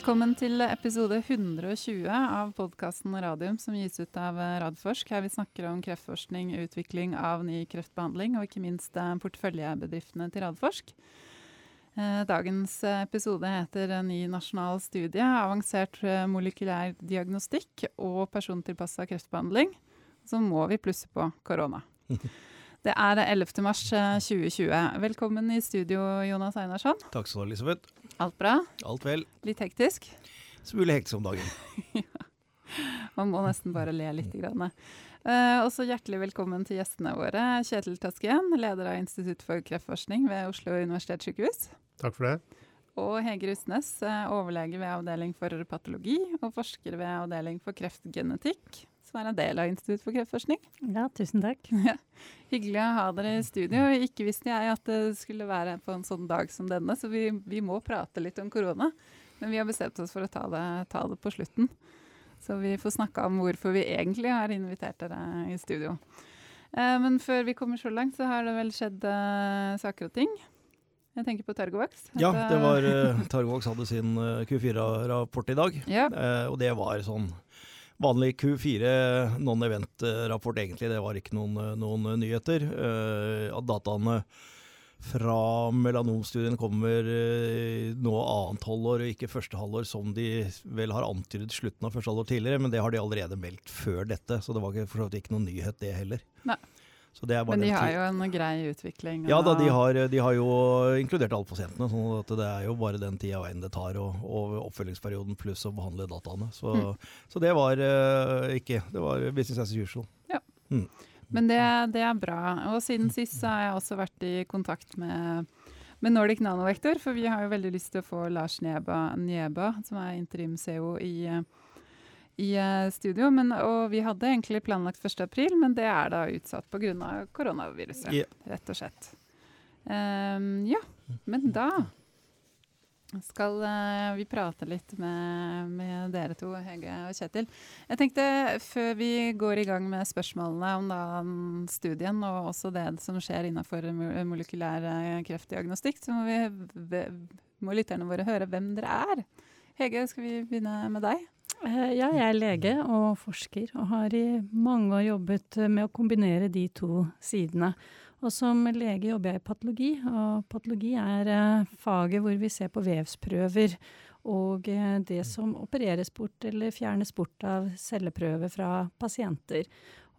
Velkommen til episode 120 av podkasten Radium som gis ut av Radforsk. Her vi snakker om kreftforskning, utvikling av ny kreftbehandling og ikke minst eh, porteføljebedriftene til Radforsk. Eh, dagens episode heter 'Ny nasjonal studie avansert eh, molekylær diagnostikk og persontilpassa kreftbehandling'. Så må vi plusse på korona. Det er 11. mars 2020. Velkommen i studio, Jonas Einarsson. Takk skal du ha, Elisabeth. Alt bra? Alt vel. Litt hektisk? Smule hektisk om dagen. ja. Man må nesten bare le litt. Grann. Uh, også hjertelig velkommen til gjestene våre. Kjetil Tasken, leder av Institutt for kreftforskning ved Oslo universitetssykehus. Takk for det. Og Hege Rustnes, overlege ved avdeling for patologi og forsker ved avdeling for kreftgenetikk som er en del av Institutt for kreftforskning. Ja, tusen takk. Ja. Hyggelig å ha dere i studio. Ikke visste jeg at det skulle være på en sånn dag som denne, så vi, vi må prate litt om korona. Men vi har bestemt oss for å ta det, ta det på slutten. Så vi får snakke om hvorfor vi egentlig har invitert dere i studio. Eh, men før vi kommer så langt, så har det vel skjedd eh, saker og ting. Jeg tenker på Targovax. Ja, det var uh, Targovax hadde sin uh, Q4-rapport i dag. Ja. Uh, og det var sånn vanlig Q4 non-event-rapport, egentlig. Det var ikke noen, noen nyheter. Uh, at dataene fra melanomstudien kommer nå annet halvår og ikke første halvår, som de vel har antydet slutten av første halvår tidligere. Men det har de allerede meldt før dette, så det var for så vidt ikke noen nyhet, det heller. Nei. Men de har jo en grei utvikling? Ja da, de har, de har, jo inkludert alle pasientene. sånn at det er jo bare den tida veien det tar, og, og, oppfølgingsperioden pluss å behandle dataene. Så, mm. så det var uh, ikke Det var business as usual. Ja. Mm. Men det, det, er bra. Og siden sist så har jeg også vært i kontakt med, med Nordic Nanovektor, for vi har jo veldig lyst til å få Lars Njeba, Nieba som er interim-CO i uh, i uh, studio. Men, og vi hadde egentlig planlagt 1.4, men det er da utsatt pga. koronaviruset, yeah. rett og slett. Um, ja, men da skal uh, vi prate litt med, med, dere to, Hege og Kjetil. Jeg tenkte Før vi går i gang med spørsmålene om da, studien og også det som skjer innenfor molekylær eh, kreftdiagnostikk, så må, vi, må lytterne våre høre hvem dere er. Hege, skal vi begynne med deg? Eh, ja, jeg er lege og forsker, og har i mange år jobbet med å kombinere de to sidene. Og som lege jobber jeg i patologi, og patologi er eh, faget hvor vi ser på vevsprøver og eh, det som opereres bort eller fjernes bort av celleprøver fra pasienter.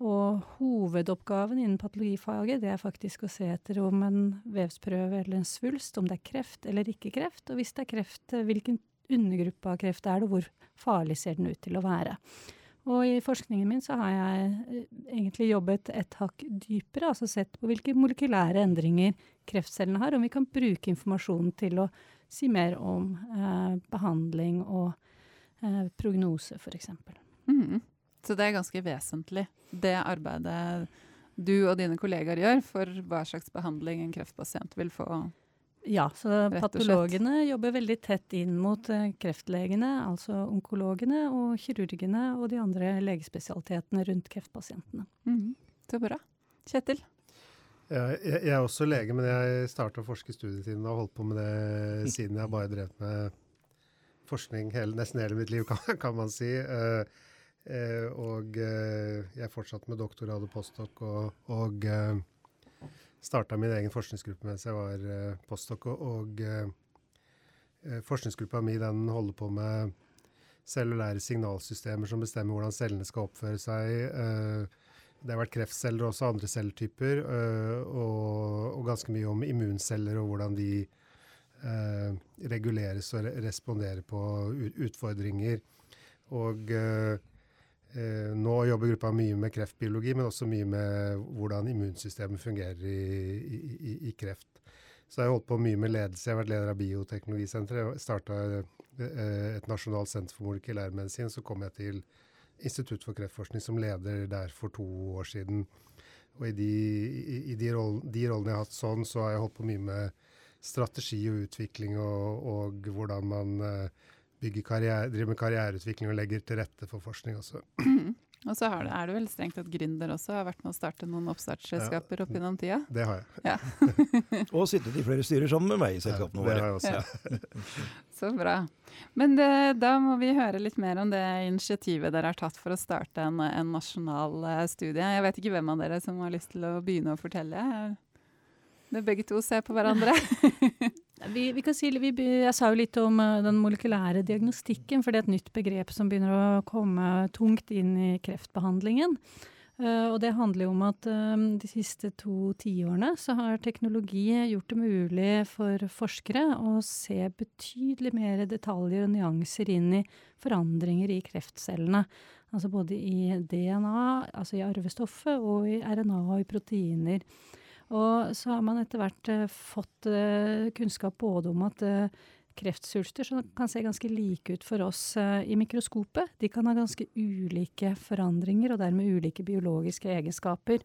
Og hovedoppgaven innen patologifaget det er faktisk å se etter om en vevsprøve eller en svulst, om det er kreft eller ikke kreft, og hvis det er kreft, hvilken undergruppe av kreft er det, og hvor farlig ser den ut til å være. Og i forskningen min så har jeg eh, egentlig jobbet et hakk dypere, altså sett på hvilke molekylære endringer kreftcellene har, om vi kan bruke informasjonen til å si mer om eh, behandling og eh, prognose, f.eks. Mm. Så det er ganske vesentlig, det arbeidet du og dine kollegaer gjør for hva slags behandling en kreftpasient vil få ja, så patologene jobber veldig tett inn mot uh, kreftlegene, altså onkologene og kirurgene og de andre legespesialitetene rundt kreftpasientene. Mm, så bra. Kjetil? Ja, jeg, jeg, er også lege, men jeg starta å forske i studietiden og har holdt på med det siden jeg bare drevet med forskning hele, nesten hele mitt liv, kan, kan man si. Uh, uh, og jeg fortsatte med doktorgrad og postdoc og, og starta min egen forskningsgruppe mens jeg var uh, postdoc. Og uh, forskningsgruppa mi den holder på med cellulære signalsystemer som bestemmer hvordan cellene skal oppføre seg. Uh, det har vært kreftceller og også andre celletyper, og, og, ganske mye om immunceller og hvordan de reguleres og responderer på utfordringer. Og Eh, nå jobber gruppa mye med kreftbiologi, men også mye med hvordan immunsystemet fungerer i, i, i, kreft. Så jeg har holdt på mye med ledelse. Jeg har vært leder av Bioteknologisenteret. Starta eh, et nasjonalt senter for molekylærmedisin. Så kom jeg til Institutt for kreftforskning som leder der for to år siden. Og i de, i de, rollen, de rollene jeg har hatt sånn, så har jeg holdt på mye med strategi og utvikling og, og hvordan man uh, karriere, driver med karriereutvikling og legger til rette for forskning også. Og så er det vel strengt tatt gründer også. Har vært med å starte noen oppstartsselskaper opp gjennom tida. Det har jeg. Ja. og sittet i flere styrer sammen med meg i selskapene våre. det har jeg også. Ja. Så bra. Men det, da må vi høre litt mer om det initiativet dere har tatt for å starte en, en nasjonal eh, studie. Jeg vet ikke hvem av dere som har lyst til å begynne å fortelle. Det begge to ser på hverandre. Vi, vi kan si, vi, jeg sa jo litt om uh, den molekylære diagnostikken, for det er et nytt begrep som begynner å komme tungt inn i kreftbehandlingen. Uh, og det handler jo om at um, de siste to tiårene så har teknologi gjort det mulig for forskere å se betydelig mer detaljer og nyanser inn i forandringer i kreftcellene. Altså både i DNA, altså i arvestoffet, og i RNA og i proteiner. Og så har man etter hvert eh, fått eh, kunnskap både om at kreftsulster kreftsvulster som kan se ganske like ut for oss eh, i mikroskopet, de kan ha ganske ulike forandringer og dermed ulike biologiske egenskaper.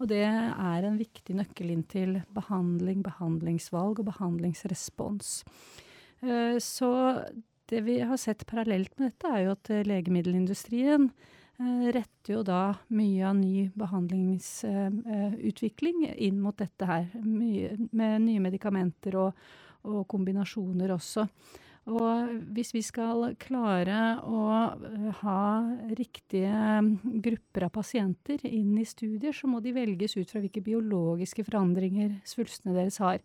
Og det er en viktig nøkkel inn til behandling, behandlingsvalg og behandlingsrespons. Eh, så det vi har sett parallelt med dette, er jo at eh, legemiddelindustrien Eh, retter jo da mye av ny behandlingsutvikling inn mot dette her. Mye, med nye medikamenter og, og, kombinasjoner også. Og hvis vi skal klare å eh, ha riktige grupper av pasienter inn i studier, så må de velges ut fra hvilke biologiske forandringer svulstene deres har.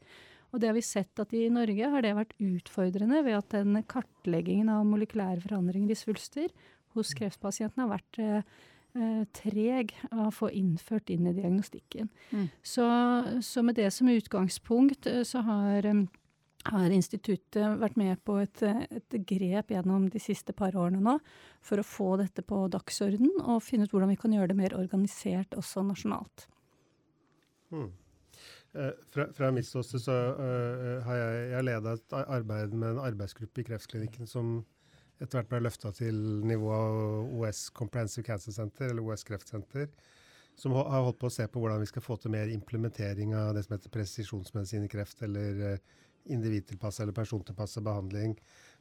Og det har vi sett at i Norge har det vært utfordrende ved at den kartleggingen av molekylære forandringer i svulster hos kreftpasientene har vært eh, eh, treg å få innført inn i diagnostikken. Mm. Så, så, med det som utgangspunkt eh, så har, har instituttet vært med på et, et, grep gjennom de siste par årene nå for å få dette på dagsorden og finne ut hvordan vi kan gjøre det mer organisert også nasjonalt. Mm. Fra, fra, mitt ståsted så uh, har jeg, jeg leda et arbeid med en arbeidsgruppe i Kreftklinikken som etter hvert ble løfta til nivået OS Comprehensive Cancer Center, eller OS Kreftsenter, som har holdt på å se på hvordan vi skal få til mer implementering av det som heter presisjonsmedisin i kreft, eller uh, individtilpassa eller persontilpassa behandling.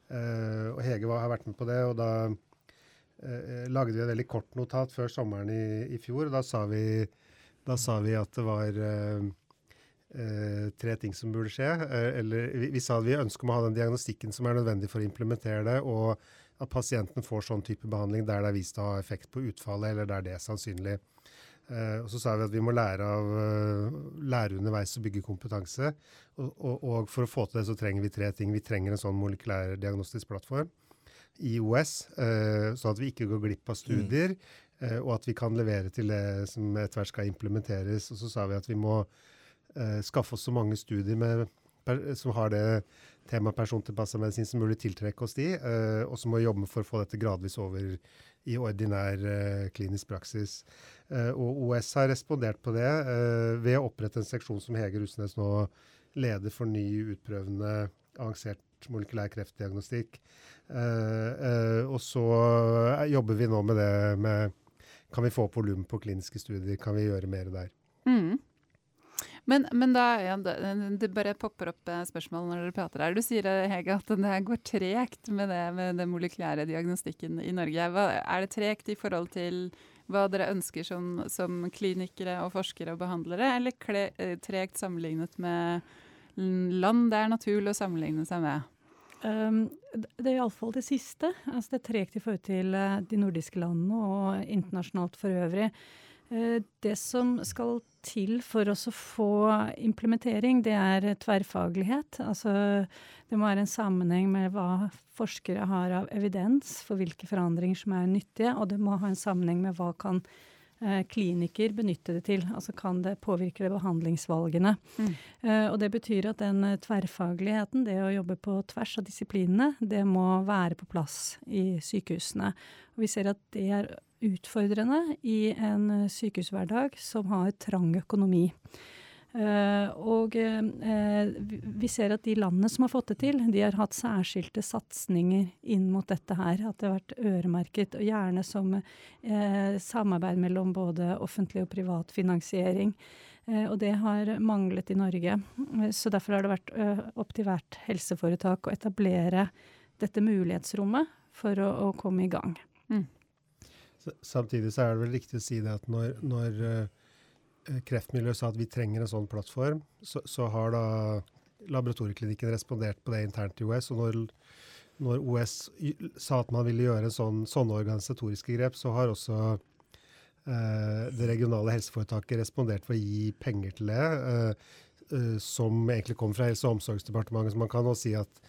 Uh, og Hege har vært med på det, og da uh, lagde vi et veldig kort notat før sommeren i, i fjor. og Da sa vi, da sa vi at det var Uh, tre ting som burde skje. Uh, eller vi, vi, sa at vi ønsker å ha den diagnostikken som er nødvendig for å implementere det, og at pasienten får sånn type behandling der det er vist å ha effekt på utfallet, eller der det er sannsynlig. Uh, og så sa vi at vi må lære av lære underveis å bygge kompetanse. Og, og, og, for å få til det så trenger vi tre ting. Vi trenger en sånn molekylærdiagnostisk plattform i OS, sånn at vi ikke går glipp av studier, mm. og at vi kan levere til det som etter hvert skal implementeres. Og så sa vi at vi må eh, skaffe oss så mange studier med, som har det temaet persontilpassa medisin som mulig, tiltrekke oss de. Eh, og så må vi jobbe for å få dette gradvis over i ordinær eh, klinisk praksis. Eh, og OS har respondert på det eh, ved å opprette en seksjon som Hege Rusnes nå leder for ny utprøvende avansert molekylær kreftdiagnostikk. Eh, og så jobber vi nå med det med Kan vi få opp volumet på kliniske studier? Kan vi gjøre mer der? Mm. Men, men da, ja, det, bare popper opp eh, spørsmål når dere prater her. Du sier eh, Hege, at det går tregt med det med den molekylære diagnostikken i Norge. Hva, er det tregt i forhold til hva dere ønsker som, som klinikere og forskere og behandlere, eller kle, eh, tregt sammenlignet med land det er naturlig å sammenligne seg med? Um, det er iallfall det siste. Altså, det er tregt i forhold til de nordiske landene og internasjonalt for øvrig. Uh, det som skal til for å få implementering, det er tverrfaglighet. Altså det må være en sammenheng med hva forskere har av evidens for hvilke forandringer som er nyttige, og det må ha en sammenheng med hva kan eh, kliniker benytte det til. Altså kan det påvirke det behandlingsvalgene. Mm. Eh, og det betyr at den tverrfagligheten, det å jobbe på tvers av disiplinene, det må være på plass i sykehusene. Og vi ser at det er utfordrende i en eh, sykehushverdag som har trang økonomi. Uh, og uh, vi ser at de landene som har fått det til, de har hatt særskilte satsinger inn mot dette her. At det har vært øremerket, og gjerne som uh, samarbeid mellom både offentlig og privat finansiering. og det har manglet i Norge. så derfor har det vært opp til hvert helseforetak å etablere dette mulighetsrommet for å, å komme i gang. Mm. Samtidig så er det vel riktig å si det at når, når uh, kreftmiljøet sa at vi trenger en sånn plattform, så, så har da laboratorieklinikken respondert på det internt i OS. og når, når OS sa at man ville gjøre sånn, sånne organisatoriske grep, så har også eh, det regionale helseforetaket respondert for å gi penger til det. eh, som egentlig kom fra Helse- og omsorgsdepartementet. Så man kan også si at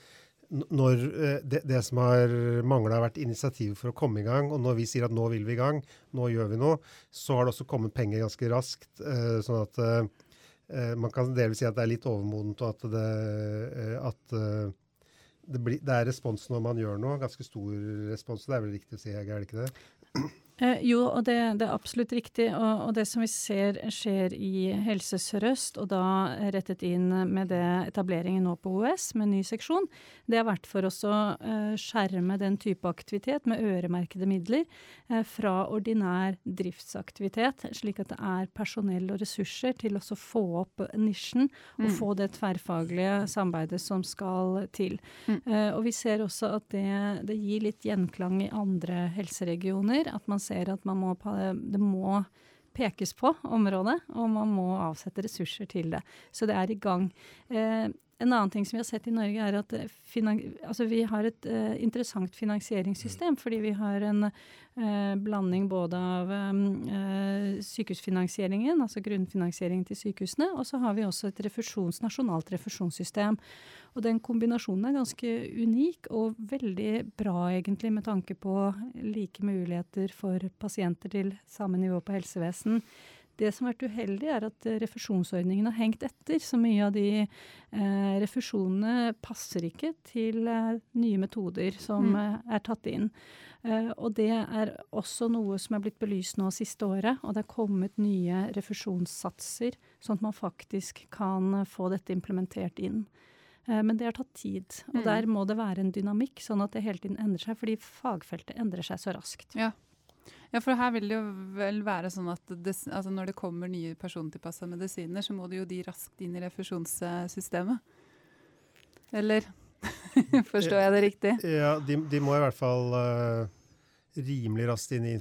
når eh, det, det, som har mangla, har vært initiativ for å komme i gang. Og når vi sier at nå vil vi i gang, nå gjør vi noe, så har det også kommet penger ganske raskt. Eh, sånn at eh, man kan delvis si at det er litt overmodent, og at det, at det, blir, det er respons når man gjør noe. Ganske stor respons. Det er vel riktig å si, er det ikke det? Eh, jo, og det, det, er absolutt riktig. Og, og, det som vi ser skjer i Helse Sør-Øst, og da rettet inn med det etableringen nå på OS med ny seksjon, det har vært for oss å eh, skjerme den type aktivitet med øremerkede midler eh, fra ordinær driftsaktivitet, slik at det er personell og ressurser til å få opp nisjen og mm. få det tverrfaglige samarbeidet som skal til. Mm. Eh, og vi ser også at det, det gir litt gjenklang i andre helseregioner. at man ser at må, det må pekes på området, og man må avsette ressurser til det. Så det er i gang. Eh, en annen ting som vi har sett i Norge, er at eh, altså vi har et uh, interessant finansieringssystem. Fordi vi har en uh, blanding både av um, sykehusfinansieringen, altså grunnfinansieringen til sykehusene, og så har vi også et refusjons, nasjonalt refusjonssystem. Og den kombinasjonen er ganske unik og veldig bra, egentlig, med tanke på like muligheter for pasienter til samme nivå på helsevesen det som har vært uheldig, er at eh, refusjonsordningen har hengt etter. Så mye av de eh, refusjonene passer ikke til eh, nye metoder som mm. Eh, er tatt inn. Eh, og det er også noe som er blitt belyst nå siste året. Og det er kommet nye refusjonssatser, sånn at man faktisk kan få dette implementert inn. Eh, men det har tatt tid. Og mm. der må det være en dynamikk, sånn at det hele tiden endrer seg. Fordi fagfeltet endrer seg så raskt. Ja, ja, for her vil det jo vel være sånn at det, altså når det kommer nye persontilpassa medisiner, så må det jo de raskt inn i refusjonssystemet. Eller forstår jeg det riktig? Ja, de, de må i hvert fall uh, rimelig raskt inn i,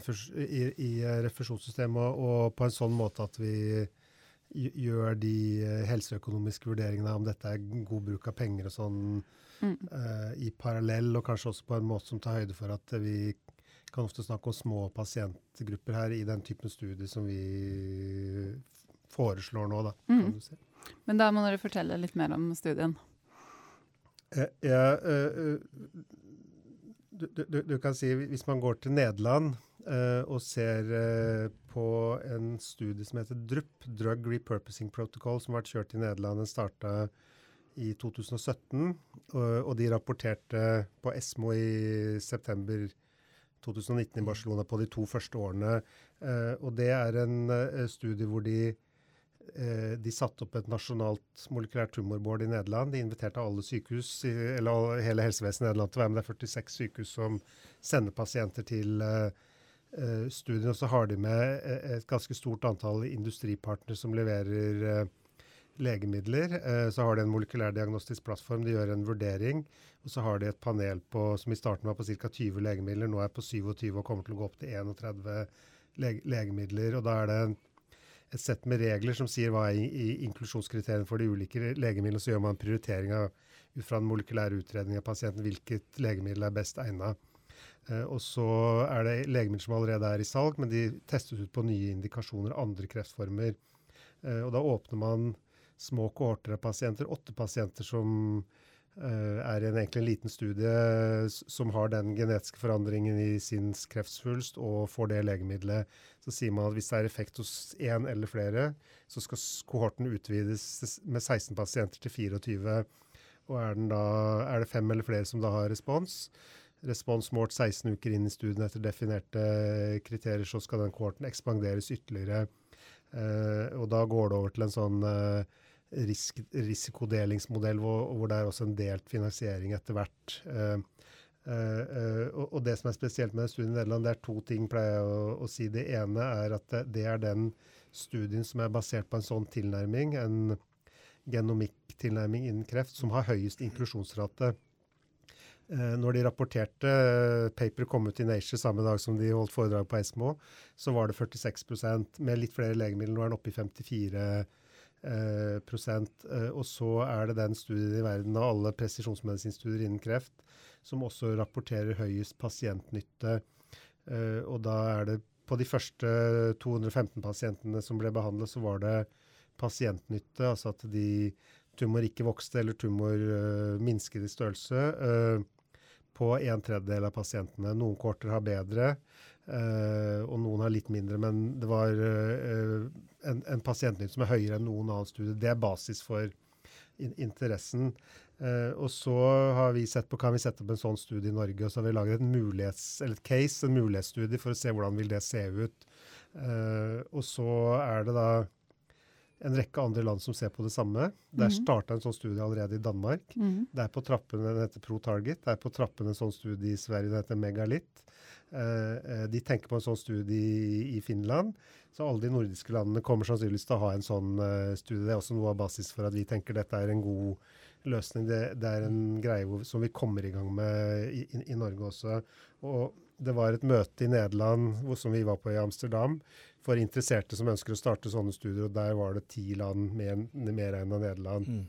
i, i refusjonssystemet, og, og, på en sånn måte at vi gjør de eh, helseøkonomiske vurderingene om dette er god bruk av penger og sånn mm. uh, i parallell, og kanskje også på en måte som tar høyde for at vi kan ofte snakke om små pasientgrupper her i den typen studier som vi foreslår nå. Da, mm. si. Men da må dere fortelle litt mer om studien. Eh, ja, eh, du, du, du, kan si Hvis man går til Nederland eh, og ser eh, på en studie som heter DRUP, Drug Repurposing Protocol, som har vært kjørt i Nederland. Den starta i 2017, og, og de rapporterte på Esmo i september 2017 2019 i Barcelona på de to første årene. Eh, og det er en eh, studie hvor de, eh, de satte opp et nasjonalt molekylært tumorboard i Nederland. De inviterte alle sykehus, eller hele helsevesenet i Nederland til å være med. Det er 46 sykehus som sender pasienter til studien. Og så har de med et ganske stort antall industripartnere som leverer legemidler. Eh, så har de en molekylærdiagnostisk plattform. De gjør en vurdering. Og så har de et panel på, som i starten var på ca. 20 legemidler. Nå er på 27 og kommer til å gå opp til 31 lege legemidler. Og da er det et sett med regler som sier hva er inklusjonskriteriene for de ulike legemidlene. Så gjør man en prioritering av, ut fra en molekylær utredning av pasienten hvilket legemiddel er best egnet. Uh, og så er det legemidler som allerede er i salg, men de testes ut på nye indikasjoner, andre kreftformer. Uh, og da åpner man små kohorter av pasienter, åtte pasienter som uh, er en, egentlig en liten studie som har den genetiske forandringen i sin kreftsvulst og får det legemiddelet. Så sier man at hvis det er effekt hos én eller flere, så skal kohorten utvides med 16 pasienter til 24. Og er, da, er det fem eller flere som da har respons, respons målt 16 uker inn i studien etter definerte kriterier, så skal den kohorten ekspanderes ytterligere. Uh, og da går det over til en sånn risk, risikodelingsmodell hvor, hvor, det er også en delt finansiering etter hvert. Uh, uh, og, og, det som er spesielt med studien i Nederland, det er to ting, pleier jeg å, å si. Det ene er at det, er den studien som er basert på en sånn tilnærming, en genomikk-tilnærming innen kreft, som har høyest inklusjonsrate. Eh, når de rapporterte eh, Paper kom ut i Nature samme dag som de holdt foredrag på Esmo, så var det 46 Med litt flere legemidler nå er den oppe i 54 eh, prosent. Eh, og så er det den studien i verden av alle presisjonsmedisinstudier innen kreft som også rapporterer høyest pasientnytte. Eh, og da er det på de første 215 pasientene som ble behandlet, så var det pasientnytte, altså at de tumor ikke vokste eller tumor uh, minsket i størrelse. Uh, på en tredjedel av pasientene. Noen kohorter har bedre, uh, og noen har litt mindre. Men det var uh, en, en pasientnytt som er høyere enn noen annen studie. Det er basis for in interessen. Uh, og så har vi sett på, kan vi sette opp en sånn studie i Norge, og så har vi laget en mulighets, et case, en mulighetsstudie for å se hvordan vil det se ut. og så er det da en rekke andre land som ser på det samme. Der mm. starta en sånn studie allerede i Danmark. Mm. Det er på trappene, Den heter ProTarget. Det er på trappene en sånn studie i Sverige, den heter Megalit. Eh, eh, de tenker på en sånn studie i, Finland. Så alle de nordiske landene kommer sannsynligvis til å ha en sånn uh, studie. Det er også noe av basis for at vi tenker dette er en god løsning. Det, det er en greie hvor, som vi kommer i gang med i, i, i Norge også. Og det var et møte i Nederland hvor, som vi var på i Amsterdam, for interesserte som ønsker å starte sånne studier. og Der var det ti land mer, mer enn av Nederland. Mm.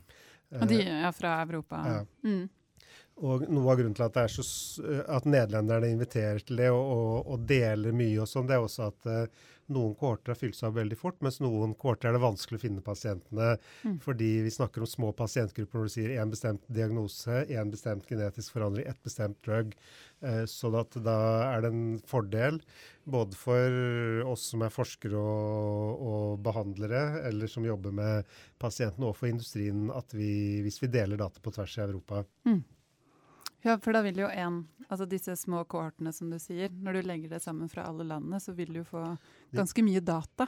Og de er eh, fra Europa? Ja. Mm. Og Noe av grunnen til at, så, at nederlenderne inviterer til det og, og, og deler mye, og sånn, det er også at uh, noen kohorter har fylt seg opp veldig fort, mens noen kohorter er det vanskelig å finne pasientene. Mm. Fordi vi snakker om små pasientgrupper når du sier én bestemt diagnose, én bestemt genetisk forandring, ett bestemt drug. Uh, så da er det en fordel både for oss som er forskere og, og behandlere, eller som jobber med pasientene, og for industrien, at vi, hvis vi deler data på tvers i Europa. Mm. Ja, for da vil jo en, altså disse små kohortene som du sier, når du legger det sammen fra alle landene, så vil du få ganske mye data.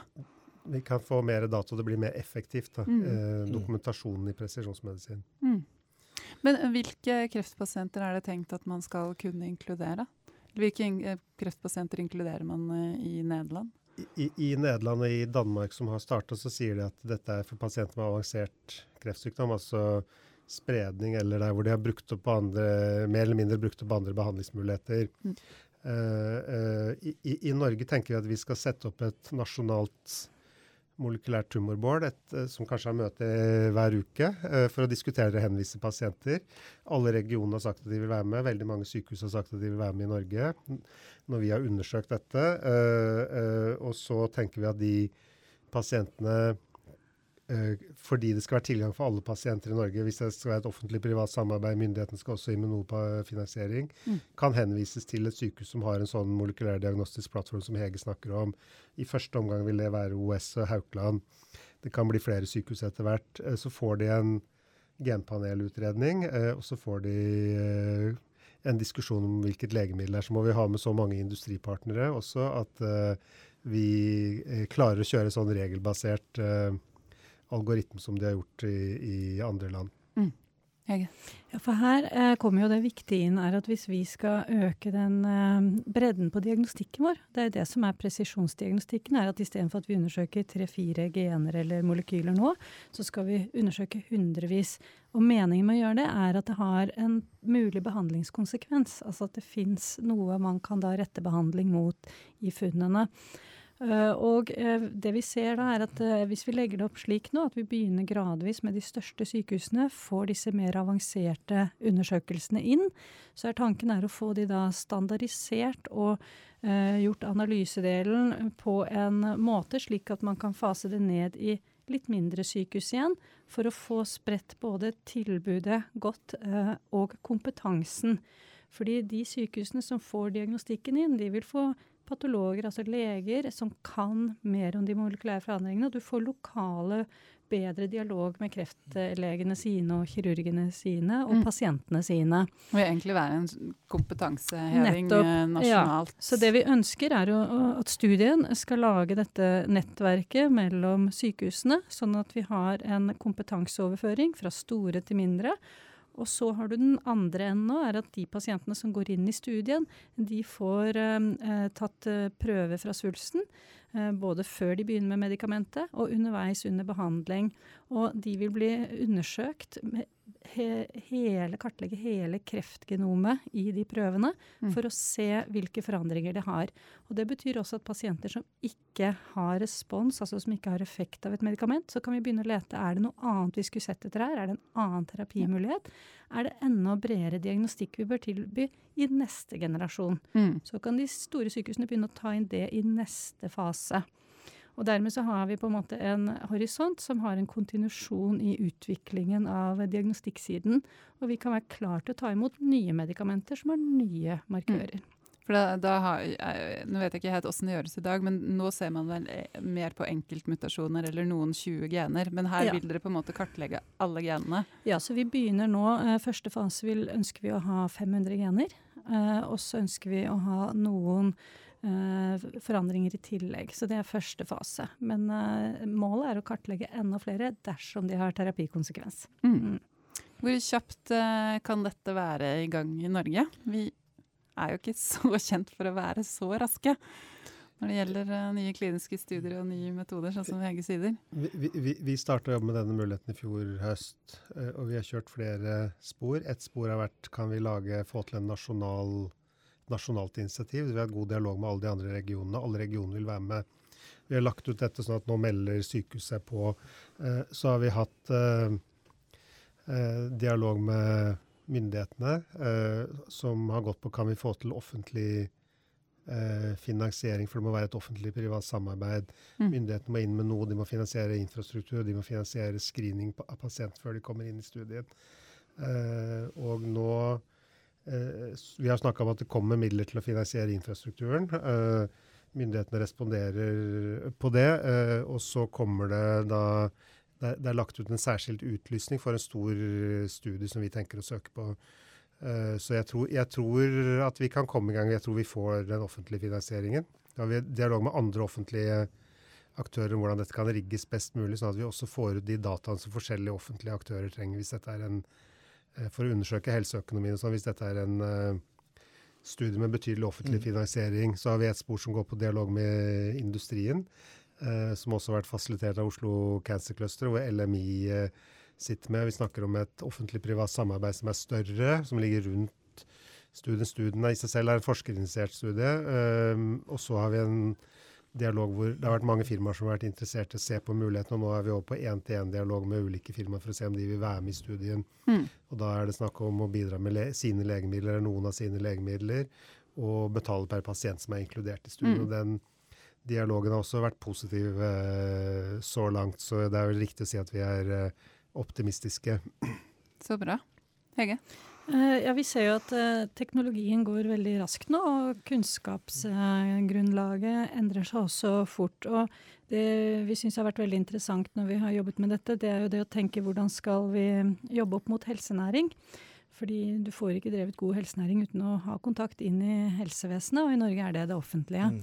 Vi kan få mer data, og det blir mer effektivt. Da. Mm. Eh, dokumentasjonen i presisjonsmedisin. Mm. Men eh, hvilke kreftpasienter er det tenkt at man skal kunne inkludere? Hvilke in kreftpasienter inkluderer man eh, i Nederland? I, I, Nederland og i Danmark som har starta, så sier de at dette er for pasienter med avansert kreftsykdom. altså spredning eller der hvor de har brukt opp andre, mer eller mindre brukt opp andre behandlingsmuligheter. Mm. Uh, uh, i, i, Norge tenker vi at vi skal sette opp et nasjonalt molekylært tumorboard, et, uh, som kanskje har møte hver uke, for å diskutere og henvise pasienter. Alle regionene har sagt at de vil være med. Veldig mange sykehus har sagt at de vil være med i Norge når vi har undersøkt dette. og så tenker vi at de pasientene fordi det skal være tilgang for alle pasienter i Norge, hvis det skal være et offentlig-privat samarbeid, myndighetene skal også inn med noe på finansiering, mm. kan henvises til et sykehus som har en sånn molekylær diagnostisk plattform som Hege snakker om. I første omgang vil det være OS og Haukeland. Det kan bli flere sykehus etter hvert. Eh, så får de en genpanelutredning, eh, og så får de en diskusjon om hvilket legemiddel det er. Så må vi ha med så mange industripartnere også at vi klarer å kjøre sånn regelbasert algoritme som de har gjort i, i andre land. Mm. Ja, for her eh, kommer jo det viktige inn er at hvis vi skal øke den eh, bredden på diagnostikken vår, det er det som er presisjonsdiagnostikken, er at istedenfor at vi undersøker tre-fire gener eller molekyler nå, så skal vi undersøke hundrevis. Og meningen med å gjøre det er at det har en mulig behandlingskonsekvens. Altså at det fins noe man kan da rette behandling mot i funnene. Uh, og uh, det vi ser da, er at uh, hvis vi legger det opp slik nå, at vi begynner gradvis med de største sykehusene, får disse mer avanserte undersøkelsene inn, så er tanken er å få de da standardisert og gjort analysedelen på en måte slik at man kan fase det ned i litt mindre sykehus igjen, for å få spredt både tilbudet godt og kompetansen. Fordi de sykehusene som får diagnostikken inn, de vil få patologer, altså leger, som kan mer om de molekylære forandringene. Og du får lokale, bedre dialog med kreftlegene sine og kirurgene sine og mm. pasientene sine. Det vil egentlig være en kompetanseheving Nettopp, nasjonalt. Ja. Så det vi ønsker er jo at studien skal lage dette nettverket mellom sykehusene, sånn at vi har en kompetanseoverføring fra store til mindre. Og så har du den andre enden nå, er at de pasientene som går inn i studien, de får eh, tatt eh, prøve fra svulsten. Eh, både før de begynner med medikamentet og underveis under behandling. Og de vil bli undersøkt he, hele, kartlegge hele kreftgenomet i de prøvene Mm. for å se hvilke forandringer det har. Og Det betyr også at pasienter som ikke har respons, altså som ikke har effekt av et medikament, så kan vi begynne å lete er det noe annet vi skulle sett etter her. Er det en annen terapimulighet? Er det enda bredere diagnostikk vi bør tilby i neste generasjon? Mm. Så kan de store sykehusene begynne å ta inn det i neste fase. Og dermed så har vi på en måte en horisont som har en kontinusjon i utviklingen av diagnostikksiden. Og vi kan være klar til å ta imot nye medikamenter som har nye markører. For da, da har, jeg, nå vet jeg ikke helt åssen det gjøres i dag, men nå ser man vel eh, mer på enkeltmutasjoner eller noen 20 gener. Men her Ja. vil dere på en måte kartlegge alle genene. Ja, så vi begynner nå. Eh, første fase vil, ønsker vi å ha 500 gener. Eh, og så ønsker vi å ha noen forandringer i tillegg. Så det er første fase. Men eh, målet er å kartlegge enda flere dersom de har terapikonsekvens. Mm. Mm. Hvor kjapt eh, kan dette være i gang i Norge? Vi er jo ikke så kjent for å være så raske når det gjelder eh, nye kliniske studier og nye metoder, sånn som Hege sier. Vi, vi, vi starta å jobbe med denne muligheten i fjor høst, eh, og vi har kjørt flere spor. Et spor har vært kan vi lage, få til en nasjonal, nasjonalt initiativ. Vi har god dialog med alle de andre regionene. Alle regionene vil være med. Vi har lagt ut dette sånn at nå melder sykehuset på. Eh, Så har vi hatt eh, eh, dialog med myndighetene, som har gått på kan vi få til offentlig finansiering, for det må være et offentlig-privat samarbeid. Mm. Myndighetene må inn med noe, de må finansiere infrastruktur, de må finansiere screening av pasient før de kommer inn i studien. Og nå Vi har snakka om at det kommer midler til å finansiere infrastrukturen. Eh, myndighetene responderer på det, eh, og så kommer det da det er, lagt ut en særskilt utlysning for en stor studie som vi tenker å søke på. Eh, så jeg tror, jeg tror at vi kan komme i gang. Jeg tror vi får den offentlige finansieringen. Da har vi dialog med andre offentlige aktører om hvordan dette kan rigges best mulig, sånn at vi også får ut de dataene som forskjellige offentlige aktører trenger hvis dette er en, eh, for å undersøke helseøkonomien. og Sånn, hvis dette er en eh, studie med betydelig offentlig Mm. finansiering, så har vi et spor som går på dialog med industrien, eh, som også har vært fasilitert av Oslo Cancer Cluster, hvor LMI eh, sitter med. Vi snakker om et offentlig-privat samarbeid som er større, som ligger rundt studien. Studien i seg selv er en forskerinitiert studie. eh, og så har vi en dialog hvor det har vært mange firmaer som har vært interessert i å se på mulighetene. og Nå er vi over på én-til-én-dialog med ulike firmaer for å se om de vil være med i studien. Mm. Og Da er det snakk om å bidra med le sine legemidler eller noen av sine legemidler, og betale per pasient som er inkludert i studien. Mm. og den Dialogen har også vært positiv eh, så langt, så det er vel riktig å si at vi er eh, optimistiske. Så bra. Hege? Eh, ja, Vi ser jo at eh, teknologien går veldig raskt nå, og kunnskapsgrunnlaget endrer seg også fort. og Det vi syns har vært veldig interessant når vi har jobbet med dette, det er jo det å tenke hvordan skal vi jobbe opp mot helsenæring. Fordi du får ikke drevet god helsenæring uten å ha kontakt inn i helsevesenet, og i Norge er det det offentlige. Mm.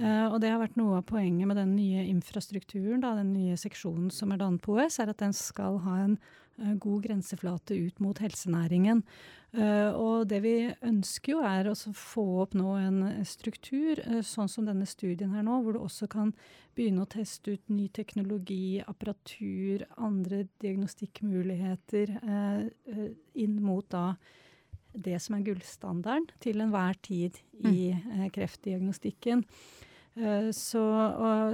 Eh, og det har vært noe av poenget med den nye infrastrukturen, da, den nye seksjonen som er dannet på OS, er at den skal ha en eh, god grenseflate ut mot helsenæringen. Eh, og det vi ønsker jo er å få opp nå en struktur, eh, sånn som denne studien her nå, hvor du også kan begynne å teste ut ny teknologi, apparatur, andre diagnostikkmuligheter eh, eh, inn mot da det som er gullstandarden til enhver tid i eh, kreftdiagnostikken. Eh, så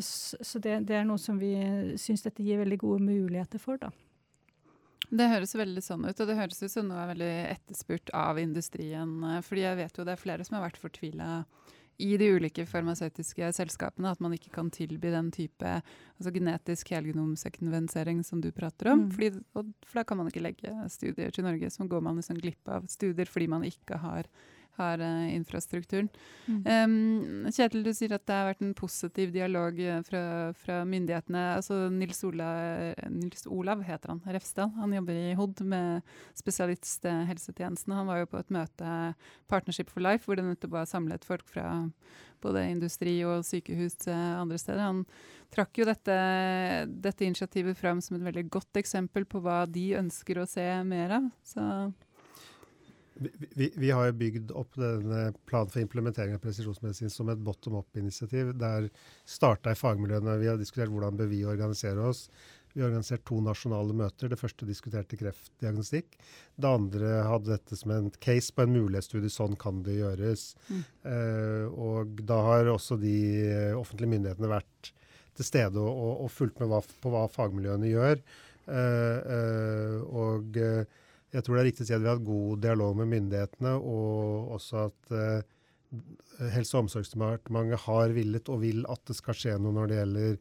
så det, det er noe som vi syns dette gir veldig gode muligheter for, da. Det høres veldig sånn ut, og det høres ut som noe er veldig etterspurt av industrien. eh, Fordi jeg vet jo det er flere som har vært fortvila i de ulike farmasøytiske selskapene, at man ikke kan tilby den type altså genetisk helgenomsekvensering som du prater om. Mm. Fordi, for da kan man ikke legge studier til Norge, så går man liksom glipp av studier fordi man ikke har, har uh, infrastrukturen. Um, Kjetil, du sier at det har vært en positiv dialog eh, fra, fra myndighetene. Altså Nils, Ola, Nils Olav heter han, Refsdal. Han jobber i HOD med spesialisthelsetjenesten. Han var jo på et møte, Partnership for Life, hvor det nettopp var samlet folk fra både industri og sykehus eh, andre steder. Han trakk jo dette, dette initiativet fram som et veldig godt eksempel på hva de ønsker å se mer av. Så Vi, vi, vi har jo bygd opp denne planen for implementering av presisjonsmedisin som et bottom up-initiativ. Der starta i fagmiljøene. Vi har diskutert hvordan bør vi organisere oss. Vi har organisert to nasjonale møter. Det første diskuterte kreftdiagnostikk. Det andre hadde dette som en case på en mulighetsstudie. Sånn kan det gjøres. Mm. Eh, og da har også de offentlige myndighetene vært til stede og, og, fulgt med hva, på hva fagmiljøene gjør. Eh, eh, og eh, jeg tror det er riktig å si at vi har hatt god dialog med myndighetene, og også at eh, Helse- og omsorgsdepartementet har villet og vil at det skal skje noe når det gjelder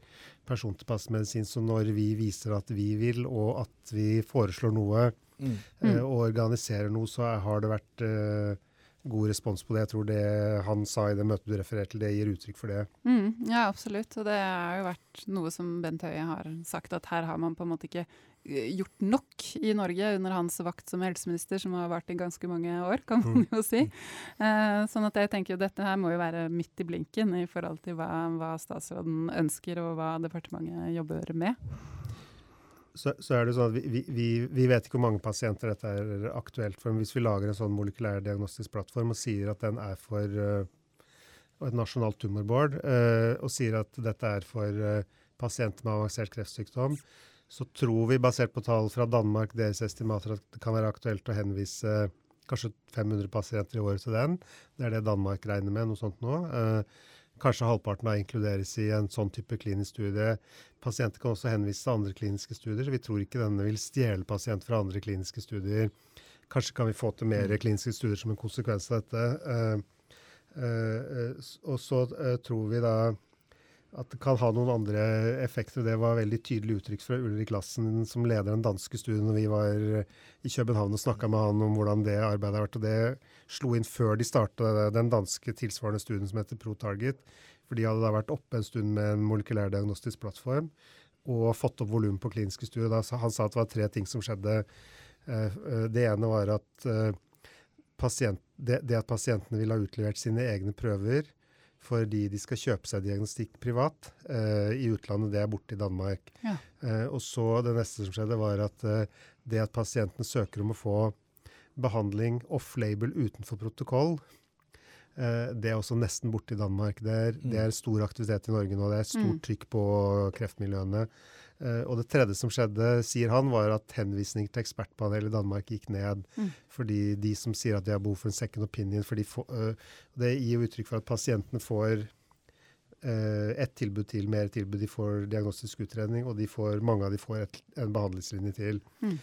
persontilpasset medisin. Så når vi viser at vi vil, og at vi foreslår noe mm. eh, og organiserer noe, så har det vært eh, god respons på det. Jeg tror det han sa i det møtet du refererte til, det gir uttrykk for det. Mm, ja, absolutt. Og det har jo vært noe som Bent Høie har sagt, at her har man på en måte ikke gjort nok i Norge under hans vakt som helseminister, som har vart i ganske mange år, kan man mm. jo si. Uh, sånn at jeg tenker jo dette her må jo være midt i blinken i forhold til hva, hva statsråden ønsker og hva departementet jobber med så, så, er det sånn at vi, vi, vi, vet ikke hvor mange pasienter dette er aktuelt for. Men hvis vi lager en sånn molekylær diagnostisk plattform og sier at den er for uh, et nasjonalt tumorboard, uh, og sier at dette er for uh, pasienter med avansert kreftsykdom, så tror vi, basert på tall fra Danmark, deres estimater, at det kan være aktuelt å henvise kanskje 500 pasienter i året til den. Det er det Danmark regner med, noe sånt nå. Uh, Kanskje halvparten av inkluderes i en sånn type klinisk studie. Pasienter kan også henvise til andre kliniske studier. så Vi tror ikke denne vil stjele pasienter fra andre kliniske studier. Kanskje kan vi få til mer mm. kliniske studier som en konsekvens av dette. Uh, uh, og så tror vi da at det kan ha noen andre effekter. Det var veldig tydelig uttrykk fra Ulrik Lassen, som leder den danske studien, når vi var i København og snakka med han om hvordan det arbeidet har vært. og Det slo inn før de starta den danske tilsvarende studien som heter ProTarget. For de hadde da vært oppe en stund med en molekylær diagnostisk plattform og fått opp volum på kliniske studier. Han sa at det var tre ting som skjedde. Eh, eh, det ene var at eh, pasient, det, det at pasientene ville ha utlevert sine egne prøver fordi de skal kjøpe seg diagnostikk privat eh, i utlandet. Det er borte i Danmark. Ja. Eh, og så Det neste som skjedde, var at eh, det at pasienten søker om å få behandling off-label utenfor protokoll, eh, det er også nesten borte i Danmark. Det er, mm. det er, stor aktivitet i Norge nå. Det er stort mm. trykk på kreftmiljøene. Uh, og det tredje som skjedde, sier han, var at henvisning til ekspertpanelet i Danmark gikk ned. Mm. Fordi de som sier at de har behov for en second opinion for de får, øh, Det gir jo uttrykk for at pasientene får øh, et tilbud til, mer tilbud. De får diagnostisk utredning, og får, mange av de får et, en behandlingslinje til. Mm.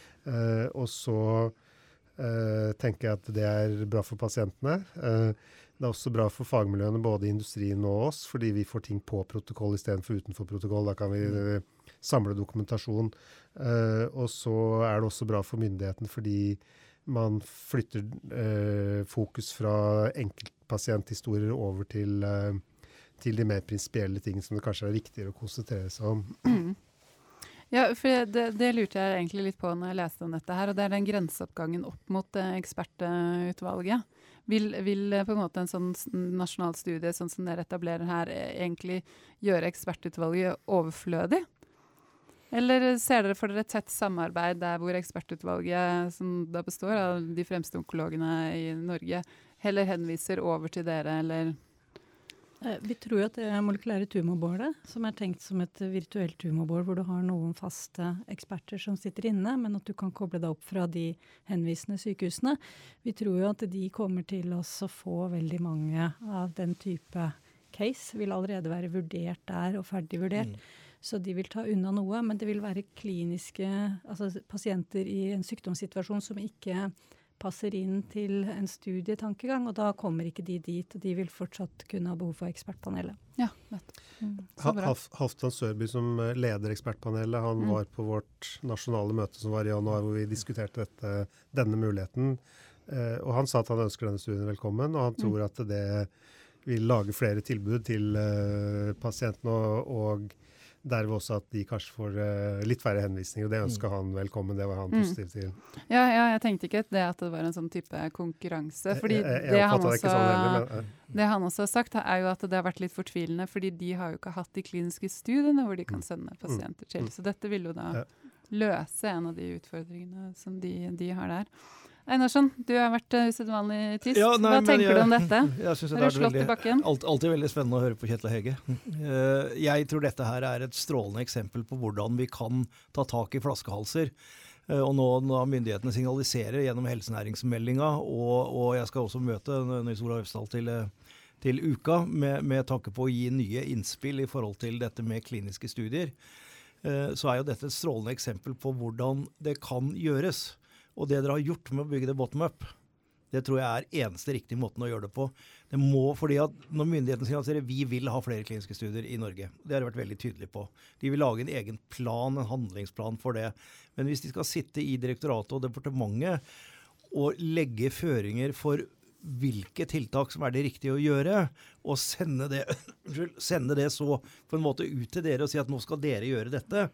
og så tenker jeg at det er bra for pasientene. Det er også bra for fagmiljøene, både i industrien og oss, fordi vi får ting på protokoll istedenfor utenfor protokoll. Da kan vi mm samle dokumentasjon. Uh, og så er det også bra for myndigheten fordi man flytter uh, fokus fra enkeltpasienthistorier over til, uh, til de mer prinsipielle tingene som det kanskje er viktigere å konsentrere seg om. Mm. Ja, for det, det, lurte jeg egentlig litt på når jeg leste om dette her, og det er den grenseoppgangen opp mot ekspertutvalget. Vil, vil, på en måte en sånn nasjonal studie sånn som dere etablerer her, egentlig gjøre ekspertutvalget overflødig? Eller ser dere for dere et tett samarbeid der hvor ekspertutvalget, som da består av de fremste onkologene i Norge, heller henviser over til dere, eller? Eh, vi tror jo at det er molekylære tumorbordet, som er tenkt som et virtuelt tumorbål, hvor du har noen faste eksperter som sitter inne, men at du kan koble deg opp fra de henvisende sykehusene. Vi tror jo at de kommer til å få veldig mange av den type case. Vil allerede være vurdert der og ferdig vurdert. Mm. Så de vil ta unna noe, men det vil være kliniske altså pasienter i en sykdomssituasjon som ikke passer inn til en studietankegang, og da kommer ikke de dit. og De vil fortsatt kunne ha behov for ekspertpanelet. Ja, mm, Halvdan Sørby, som eh, leder ekspertpanelet, han mm. var på vårt nasjonale møte som var i januar, hvor vi diskuterte dette, denne muligheten. Eh, og Han sa at han ønsker denne studien velkommen, og han mm. tror mm. at det vil lage flere tilbud til eh, pasientene. og, og Derved også at de kanskje får uh, litt færre henvisninger. og Det ønska mm. han velkommen. Det var han mm. positiv til. Ja, ja, jeg tenkte ikke det at det var en sånn type konkurranse. fordi jeg, jeg, jeg det, han også, sånn heller, men, det han også har sagt, er jo at det har vært litt fortvilende. fordi de har jo ikke hatt de kliniske studiene hvor de kan mm. sende pasienter til. Mm. Så dette vil jo da løse en av de utfordringene som de, de har der. Einarsson, du har vært uh, usedvanlig tyst. Ja, nei, Hva tenker jeg- du om dette? Jeg synes det er slått veldig, i bakken? alt, alltid veldig spennende å høre på Kjetil Hege. Uh, Jeg tror dette her er et strålende eksempel på hvordan vi kan ta tak i flaskehalser. Uh, Og nå når myndighetene signaliserer gjennom helsenæringsmeldinga, og, og jeg skal også møte Nils Olav Øvsdal til, eh, til uka med, med tanke på å gi nye innspill i forhold til dette med kliniske studier, eh, så er jo dette et strålende eksempel på hvordan det kan gjøres. Og det dere har gjort med å bygge det bottom up, det tror jeg er eneste riktige måten å gjøre det på. Det må, fordi at Når myndighetene signaliserer vi vil ha flere kliniske studier i Norge, det har de vært veldig tydelige på. De vil lage en egen plan, en handlingsplan for det. Men hvis de skal sitte i direktoratet og departementet og legge føringer for hvilke tiltak som er det riktige å gjøre, og sende det, sende det så på en måte ut til dere og si at nå skal dere gjøre dette,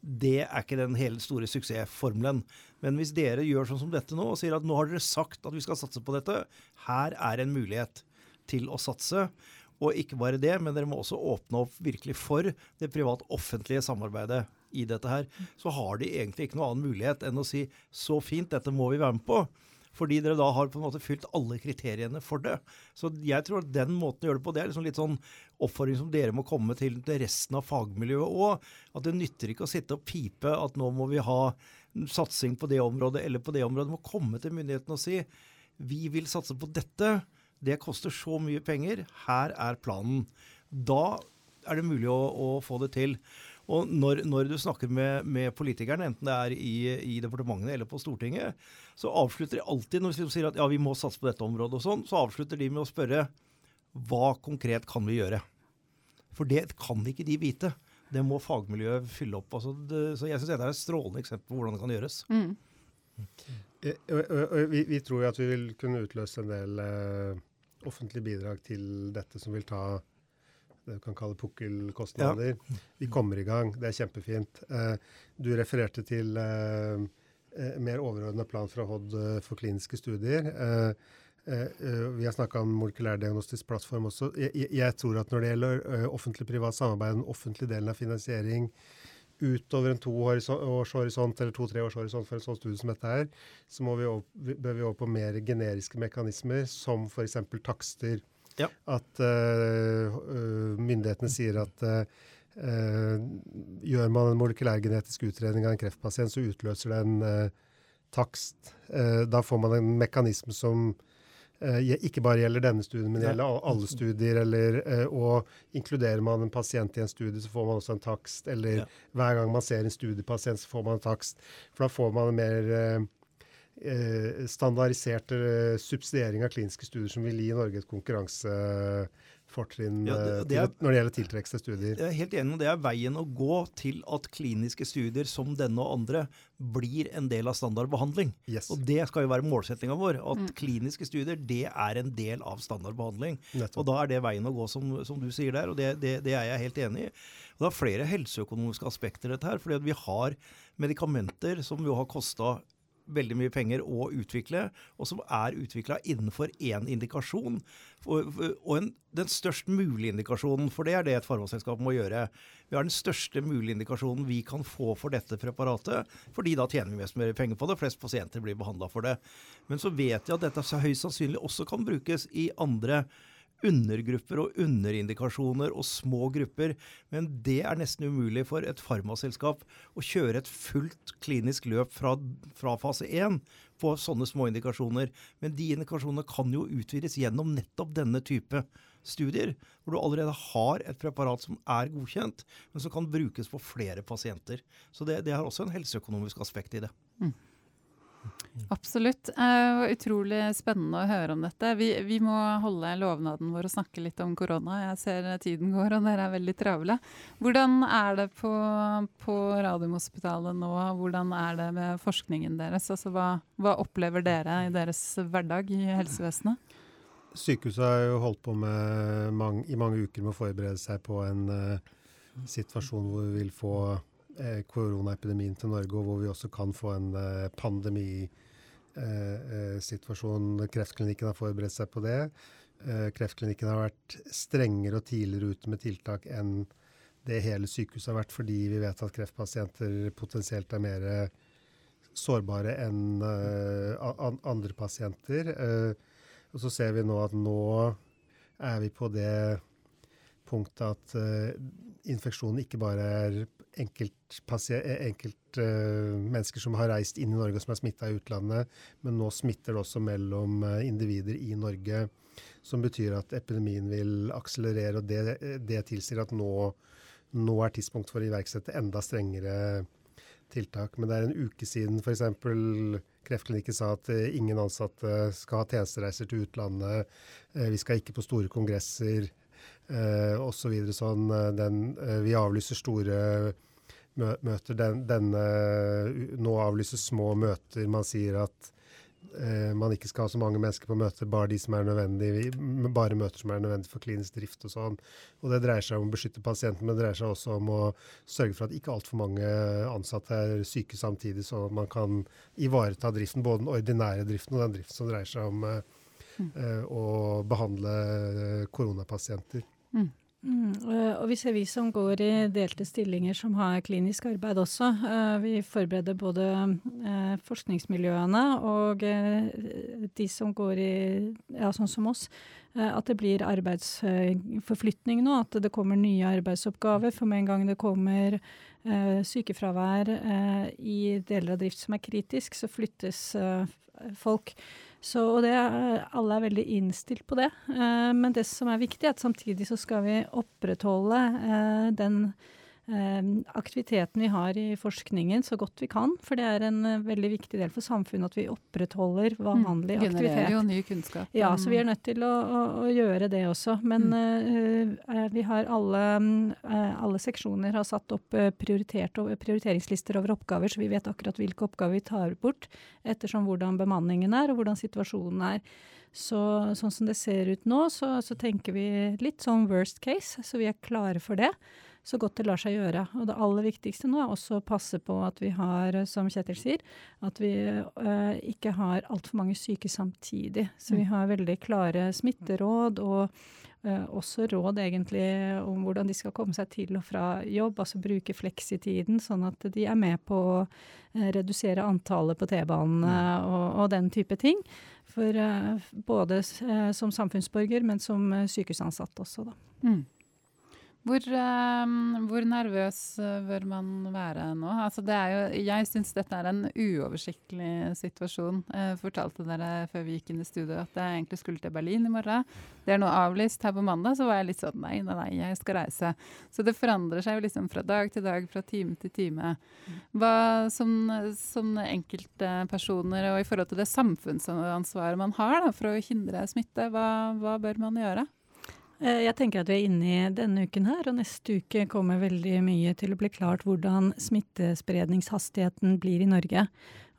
det er ikke den hele store suksessformelen. Men hvis dere gjør sånn som dette nå, og sier at nå har dere sagt at vi skal satse på dette, her er en mulighet til å satse. Og ikke bare det, men dere må også åpne opp virkelig for det privat-offentlige samarbeidet i dette her. Så har de egentlig ikke noe annen mulighet enn å si så fint, dette må vi være med på. Fordi dere da har på en måte fylt alle kriteriene for det. Så jeg tror at den måten å gjøre det på, det er liksom litt sånn oppfordring som dere må komme til til resten av fagmiljøet òg. At det nytter ikke å sitte og pipe at nå må vi ha satsing på det området eller på det området. Du må komme til myndighetene og si vi vil satse på dette. Det koster så mye penger. Her er planen. Da er det mulig å, å få det til. Og når, når du snakker med, med politikerne, enten det er i, i departementene eller på Stortinget, så avslutter de alltid, når de sier at ja, vi må satse på dette området og sånn, så avslutter de med å spørre hva konkret kan vi gjøre? For det kan ikke de vite. Det må fagmiljøet fylle opp. Altså det, så jeg syns dette er et strålende eksempel på hvordan det kan gjøres. Mm. Eh, Vi, vi tror jo at vi vil kunne utløse en del eh, offentlige bidrag til dette som vil ta det vi kan kalle pukkelkostnader. Vi kommer i gang, det er kjempefint. Eh, du refererte til eh, eh, mer overordna plan fra HOD for kliniske studier. Vi har snakka om molekylærdiagnostisk plattform også. Jeg, tror at når det gjelder offentlig-privat samarbeid, den offentlige delen av finansiering, utover en toårshorisont eller to-tre-årshorisont for en sånn studie som dette her, så må vi over, vi- bør vi over på mer generiske mekanismer, som f.eks. takster. Ja. At øh, myndighetene sier at øh, gjør man en molekylærgenetisk utredning av en kreftpasient, så utløser det en takst. Da får man en mekanisme som ikke bare gjelder denne studien, men gjelder alle studier. Eller, og inkluderer man en pasient i en studie, så får man også en takst. Eller Ja. hver gang man ser en studiepasient, så får man en takst. For da får man en mer standardisert eh, subsidiering av kliniske studier som vil gi Norge et konkurransefortrinn Ja, det- eh, det når det gjelder tiltrekke seg studier. Jeg er helt enig, og det er veien å gå til at kliniske studier som denne og andre blir en del av standardbehandling. Yes, Og det skal jo være målsettinga vår. At kliniske studier det er en del av standardbehandling. nettopp. Og da er det veien å gå, som, som du sier der, og det, det, det er jeg helt enig i. Og det er flere helseøkonomiske aspekter i dette her. fordi at vi har medikamenter som jo har kosta veldig mye penger å utvikle, og som er utvikla innenfor én indikasjon. Og, en, den størst mulige indikasjonen, for det er det et farmaselskap må gjøre. Vi har den største mulige indikasjonen vi kan få for dette preparatet, fordi da tjener vi mest mer penger på det, flest pasienter blir behandla for det. Men så vet jeg at dette høyst sannsynlig også kan brukes i andre undergrupper og underindikasjoner og små grupper. Men det er nesten umulig for et farmaselskap å kjøre et fullt klinisk løp fra, fra fase 1 på sånne små indikasjoner. Men de indikasjonene kan jo utvides gjennom nettopp denne type studier, hvor du allerede har et preparat som er godkjent, men som kan brukes på flere pasienter. Så det, det har også en helseøkonomisk aspekt i det. Absolutt. Uh, utrolig spennende å høre om dette. Vi, vi må holde lovnaden vår og snakke litt om korona. Jeg ser tiden går, og dere er veldig travle. Hvordan er det på, på Radiumhospitalet nå? Hvordan er det med forskningen deres? Altså, hva, hva opplever dere i deres hverdag i helsevesenet? Sykehuset har jo holdt på med mang, i mange uker med å forberede seg på en uh, situasjon hvor vi vil få koronaepidemien til Norge, og hvor vi også kan få en uh, pandemisituasjon. Kreftklinikken har forberedt seg på det. Eh, kreftklinikken har vært strengere og tidligere ute med tiltak enn det hele sykehuset har vært, fordi vi vet at kreftpasienter potensielt er mer sårbare enn andre pasienter. Og så ser vi nå at nå er vi på det punktet at infeksjonen ikke bare er enkeltmennesker enkelt, uh, som har reist inn i Norge og som er smitta i utlandet, men nå smitter det også mellom individer i Norge. Som betyr at epidemien vil akselerere, og det, det tilsier at nå, nå er tidspunkt for å iverksette enda strengere tiltak. Men det er en uke siden f.eks. Kreftklinikken sa at eh, ingen ansatte skal ha tjenestereiser til utlandet. Eh, vi skal ikke på store kongresser Uh, og Så sånn. Den, vi avlyser store møter. Den, denne, nå avlyses små møter. Man sier at eh, man ikke skal ha så mange mennesker på møter, bare de som er nødvendige, bare møter som er nødvendige for klinisk drift og sånn. Og Det dreier seg om å beskytte pasienten, men det dreier seg også om å sørge for at ikke altfor mange ansatte er syke samtidig, så man kan ivareta driften, både den ordinære driften og den driften som dreier seg om eh, mm. eh, å behandle koronapasienter. Mm. Mm, og vi ser vi som går i delte stillinger som har klinisk arbeid også. Uh, vi forbereder både uh, forskningsmiljøene og de som går i ja, sånn som oss. At det blir arbeidsforflytning nå, at det kommer nye arbeidsoppgaver. For med en gang det kommer sykefravær i deler av drift som er kritisk, så flyttes folk. Så, og det, alle er veldig innstilt på det. Eh, men det som er viktig, er at samtidig så skal vi opprettholde eh, den aktiviteten vi har i forskningen så godt vi kan. For det er en uh, veldig viktig del for samfunnet at vi opprettholder vanlig mm, aktivitet. Genererer jo ny kunnskap. Ja, så vi er nødt til å, å, å gjøre det også. Men mm. uh, vi har alle, uh, alle seksjoner har satt opp prioriteringslister over oppgaver, så vi vet akkurat hvilke oppgaver vi tar bort ettersom hvordan bemanningen er og hvordan situasjonen er. Så, sånn som det ser ut nå, så, så tenker vi litt sånn worst case, så vi er klare for det så godt det lar seg gjøre. Og det aller viktigste nå er også å passe på at vi har, som Kjetil sier, at vi uh, ikke har altfor mange syke samtidig. Så vi mm. har veldig klare smitteråd og uh, også råd egentlig om hvordan de skal komme seg til og fra jobb, altså bruke fleksitiden, sånn at de er med på å uh, redusere antallet på T-banene og, og, den type ting. For både som samfunnsborger, men som sykehusansatt også, da. Mm. Hvor, um, hvor, nervøs eh, bør man være nå? Altså jo, jeg syns dette er en uoversiktlig situasjon. Jeg fortalte dere før vi gikk inn i studio at jeg egentlig skulle til Berlin i morgen. Det er nå avlyst. Her på mandag så var jeg litt sånn nei, nei, nei, jeg skal reise. Så det forandrer seg jo liksom fra dag til dag, fra time til time. Hva som, som enkeltpersoner og i forhold til det samfunnsansvaret man har da, for å hindre smitte, hva, hva bør man gjøre? Eh, jeg tenker at vi er inne i denne uken her, og neste uke kommer veldig mye til å bli klart hvordan smittespredningshastigheten blir i Norge.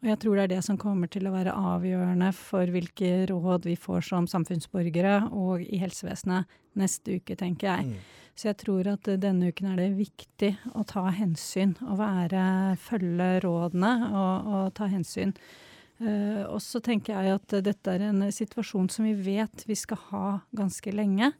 Og jeg tror det er det som kommer til å være avgjørende for hvilke råd vi får som samfunnsborgere og i helsevesenet neste uke, tenker jeg. Mm. Så jeg tror at denne uken er det viktig å ta hensyn og være, følge rådene og, og ta hensyn. Uh, og så tenker jeg at dette er en situasjon som vi vet vi skal ha ganske lenge.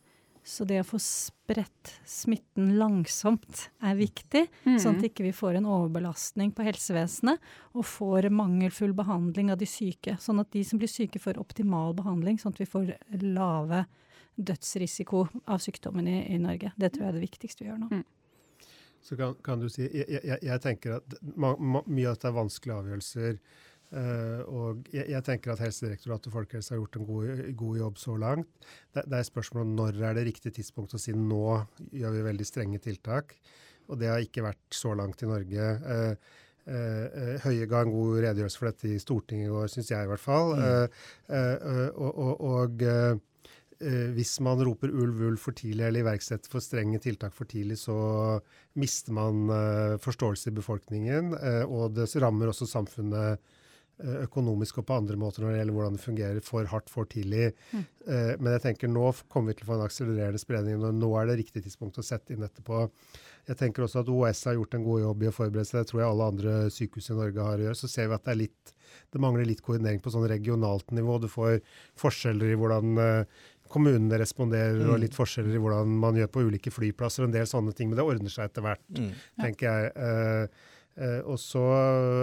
Så det å få spredt smitten langsomt er viktig, mm. sånn at vi ikke får en overbelastning på helsevesenet og får mangelfull behandling av de syke. Sånn at de som blir syke, får optimal behandling, sånn at vi får lave dødsrisiko av sykdommen i, i Norge. Det tror jeg er det viktigste vi gjør nå. Mm. Så kan, kan, du si, jeg, jeg, jeg tenker at ma, ma, mye av dette er vanskelige avgjørelser. Uh, og jeg, jeg, tenker at Helsedirektoratet og Folkehelse har gjort en god, god jobb så langt. Det, det, er spørsmål om når er det riktig tidspunkt å si nå gjør vi veldig strenge tiltak. Og det har ikke vært så langt i Norge. Uh, uh, Høie ga en god redegjørelse for dette i Stortinget i går, syns jeg i hvert fall. Mm. og, hvis man roper ulv, ulv for tidlig eller iverksetter for strenge tiltak for tidlig, så mister man forståelse i befolkningen. og det rammer også samfunnet økonomisk og på andre måter når det gjelder hvordan det fungerer for hardt for tidlig. Mm. Eh, men jeg tenker nå kommer vi til å få en akselererende spredning, og nå er det riktig tidspunkt å sette inn dette på. Jeg tenker også at OS har gjort en god jobb i å forberede seg. Det tror jeg alle andre sykehus i Norge har å gjøre. Så ser vi at det, litt, det mangler litt koordinering på sånn regionalt nivå. Du får forskjeller i hvordan uh, kommunene responderer, mm. og litt forskjeller i hvordan man gjør på ulike flyplasser og en del sånne ting. Men det ordner seg etter hvert, mm. tenker jeg. Uh, Eh, og så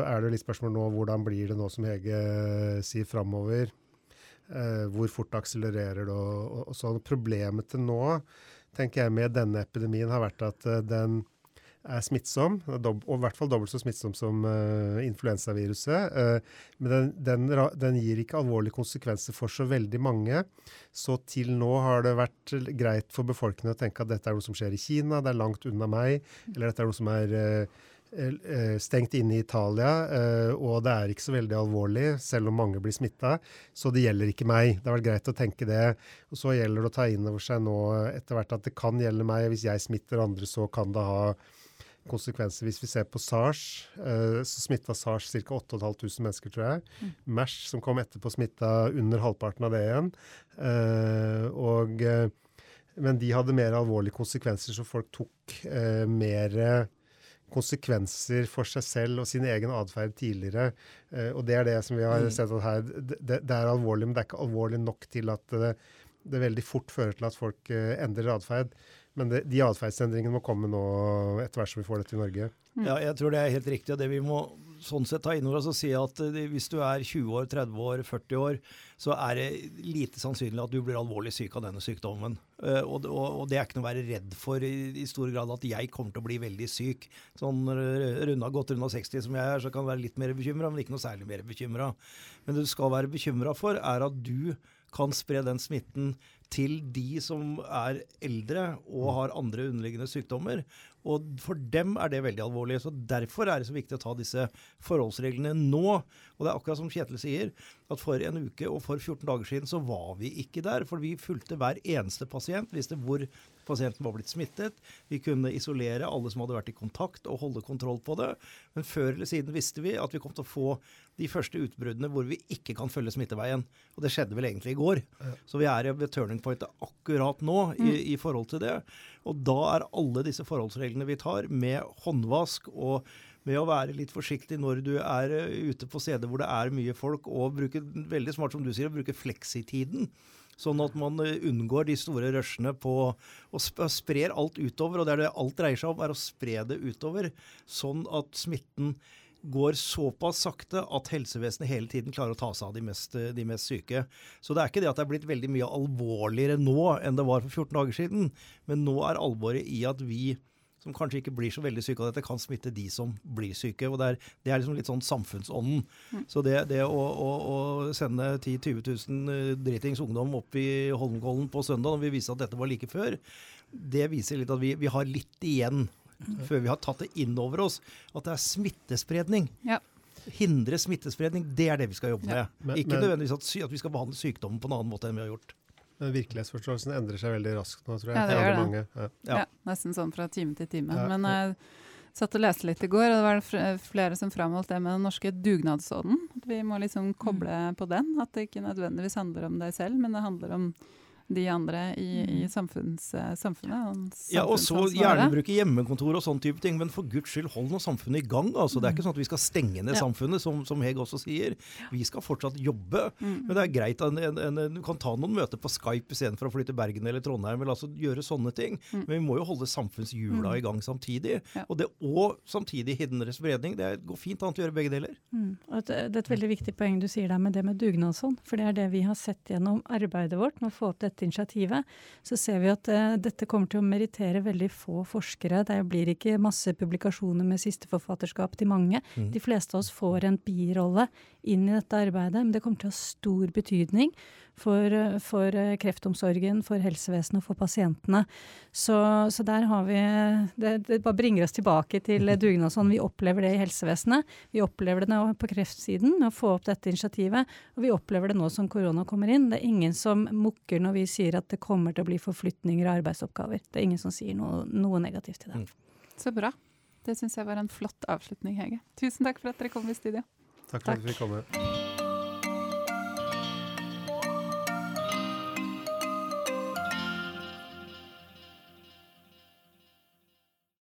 er det litt spørsmål nå hvordan blir det nå som Hege sier framover. Eh, hvor fort akselererer det og, og, og sånn. Problemet til nå tenker jeg med denne epidemien har vært at uh, den er smittsom, og i hvert fall dobbelt så smittsom som uh, influensaviruset. Uh, men den, den, den, gir ikke alvorlige konsekvenser for så veldig mange. Så til nå har det vært greit for befolkningen å tenke at dette er noe som skjer i Kina, det er langt unna meg, eller dette er noe som er uh, Eh, eh, stengt inne i Italia, eh, og det er ikke så veldig alvorlig, selv om mange blir smitta. Så det gjelder ikke meg. Det har vært greit å tenke det. Og så gjelder det å ta inn over seg nå etter hvert at det kan gjelde meg. Hvis jeg smitter andre, så kan det ha konsekvenser. Hvis vi ser på SARS, så smitta SARS ca. 8500 mennesker, tror jeg. Mm. MERS, som kom etterpå, smitta under halvparten av det igjen. Og, men de hadde mer alvorlige konsekvenser, så folk tok mer konsekvenser for seg selv og sin egen atferd tidligere. Eh, og det er det som vi har mm. sett at her det, det, er alvorlig, men det er ikke alvorlig nok til at det, det veldig fort fører til at folk eh, endrer atferd. Men det, de atferdsendringene må komme nå etter hvert som vi får det til Norge. Ja, jeg tror det er helt riktig. og det vi må sånn sett ta inn over oss og si at eh, hvis du er 20 år, 30 år, 40 år, så er det lite sannsynlig at du blir alvorlig syk av denne sykdommen. Uh, og, det er ikke noe å være redd for i, stor grad at jeg kommer til å bli veldig syk. Sånn runda, godt runda 60 som jeg er, så kan jeg være litt mer bekymra, men ikke noe særlig mer bekymra. Men det du skal være bekymra for, er at du kan spre den smitten til de som er eldre og har andre underliggende sykdommer. Og for dem er det veldig alvorlig. Så Derfor er det så viktig å ta disse forholdsreglene nå. Og det er akkurat som Kjetil sier, at for en uke og for 14 dager siden så var vi ikke der. For vi fulgte hver eneste pasient, visste hvor pasienten var blitt smittet. Vi kunne isolere alle som hadde vært i kontakt og holde kontroll på det. Men før eller siden visste vi at vi kom til å få de første utbruddene hvor vi ikke kan følge smitteveien. Og det skjedde vel egentlig i går. Så vi er ved turning pointet akkurat nå i, mm. i forhold til det. Og da er alle disse forholdsreglene vi tar, med håndvask og med å være litt forsiktig når du er eh, ute på steder hvor det er mye folk, og bruke veldig smart som du sier, å bruke fleksitiden. Sånn at man eh, unngår de store rushene på og sprer alt utover. Og det er det alt dreier seg om, er å spre det utover. Sånn at smitten går såpass sakte at helsevesenet hele tiden klarer å ta seg av de mest, de mest, syke. Så det er ikke det at det er blitt veldig mye alvorligere nå enn det var for 14 dager siden. Men nå er alvoret i at vi som kanskje ikke blir så veldig syke av dette, kan smitte de som blir syke. og Det er, det er liksom litt sånn samfunnsånden. Mm. Så det, det å, å, å, sende 10 000-20 000 dritings ungdom opp i Holmenkollen på søndag, når vi viste at dette var like før, det viser litt at vi, vi har litt igjen før vi har tatt det inn over oss, at det er smittespredning. Ja. Hindre smittespredning, det er det vi skal jobbe med. Men, ikke men, nødvendigvis at, at, vi skal behandle sykdommen på en annen måte enn vi har gjort. Men virkelighetsforståelsen endrer seg veldig raskt nå, tror jeg. Ja, det gjør det. Ja. Ja. nesten sånn fra time til time. Men jeg satt og leste litt i går, og det var flere som framholdt det med den norske dugnadsånden. Vi må liksom koble mm. på den. At det ikke nødvendigvis handler om deg selv, men det handler om de andre i, i mm. samfunns, eh, samfunnet. Ja, og så gjerne bruke hjemmekontor og sånn type ting, men for guds skyld, hold nå samfunnet i gang. Altså. Det er ikke sånn at vi skal stenge ned ja. samfunnet, som, som, Heg også sier. Vi skal fortsatt jobbe. Mm. Men det er greit at du kan ta noen møter på Skype istedenfor å flytte til Bergen eller Trondheim, eller altså gjøre sånne ting. Mm. Men vi må jo holde samfunnshjula mm. i gang samtidig. Ja. Og det og samtidig hindre spredning. Det går fint an å gjøre begge deler. Mm. Det er et veldig viktig poeng du sier der med det med dugnadsånd. For det er det vi har sett gjennom arbeidet vårt med å få til dette initiativet, så ser vi at eh, dette kommer til å merittere veldig få forskere. Det blir ikke masse publikasjoner med siste forfatterskap til mange. Mm. De fleste av oss får en birolle inn i dette arbeidet, men det kommer til å ha stor betydning for, for kreftomsorgen, for helsevesenet og for pasientene. Så, så der har vi det, det, bare bringer oss tilbake til dugnadsånd. Vi opplever det i helsevesenet. Vi opplever det nå på kreftsiden med å få opp dette initiativet. Og vi opplever det nå som korona kommer inn. Det er ingen som mukker når vi sier at det kommer til å bli forflytninger av arbeidsoppgaver. Det er ingen som sier noe, noe negativt til det. Mm. Så bra. Det syns jeg var en flott avslutning, Hege. Tusen takk for at dere kom i studio. Takk for takk. at vi fikk komme.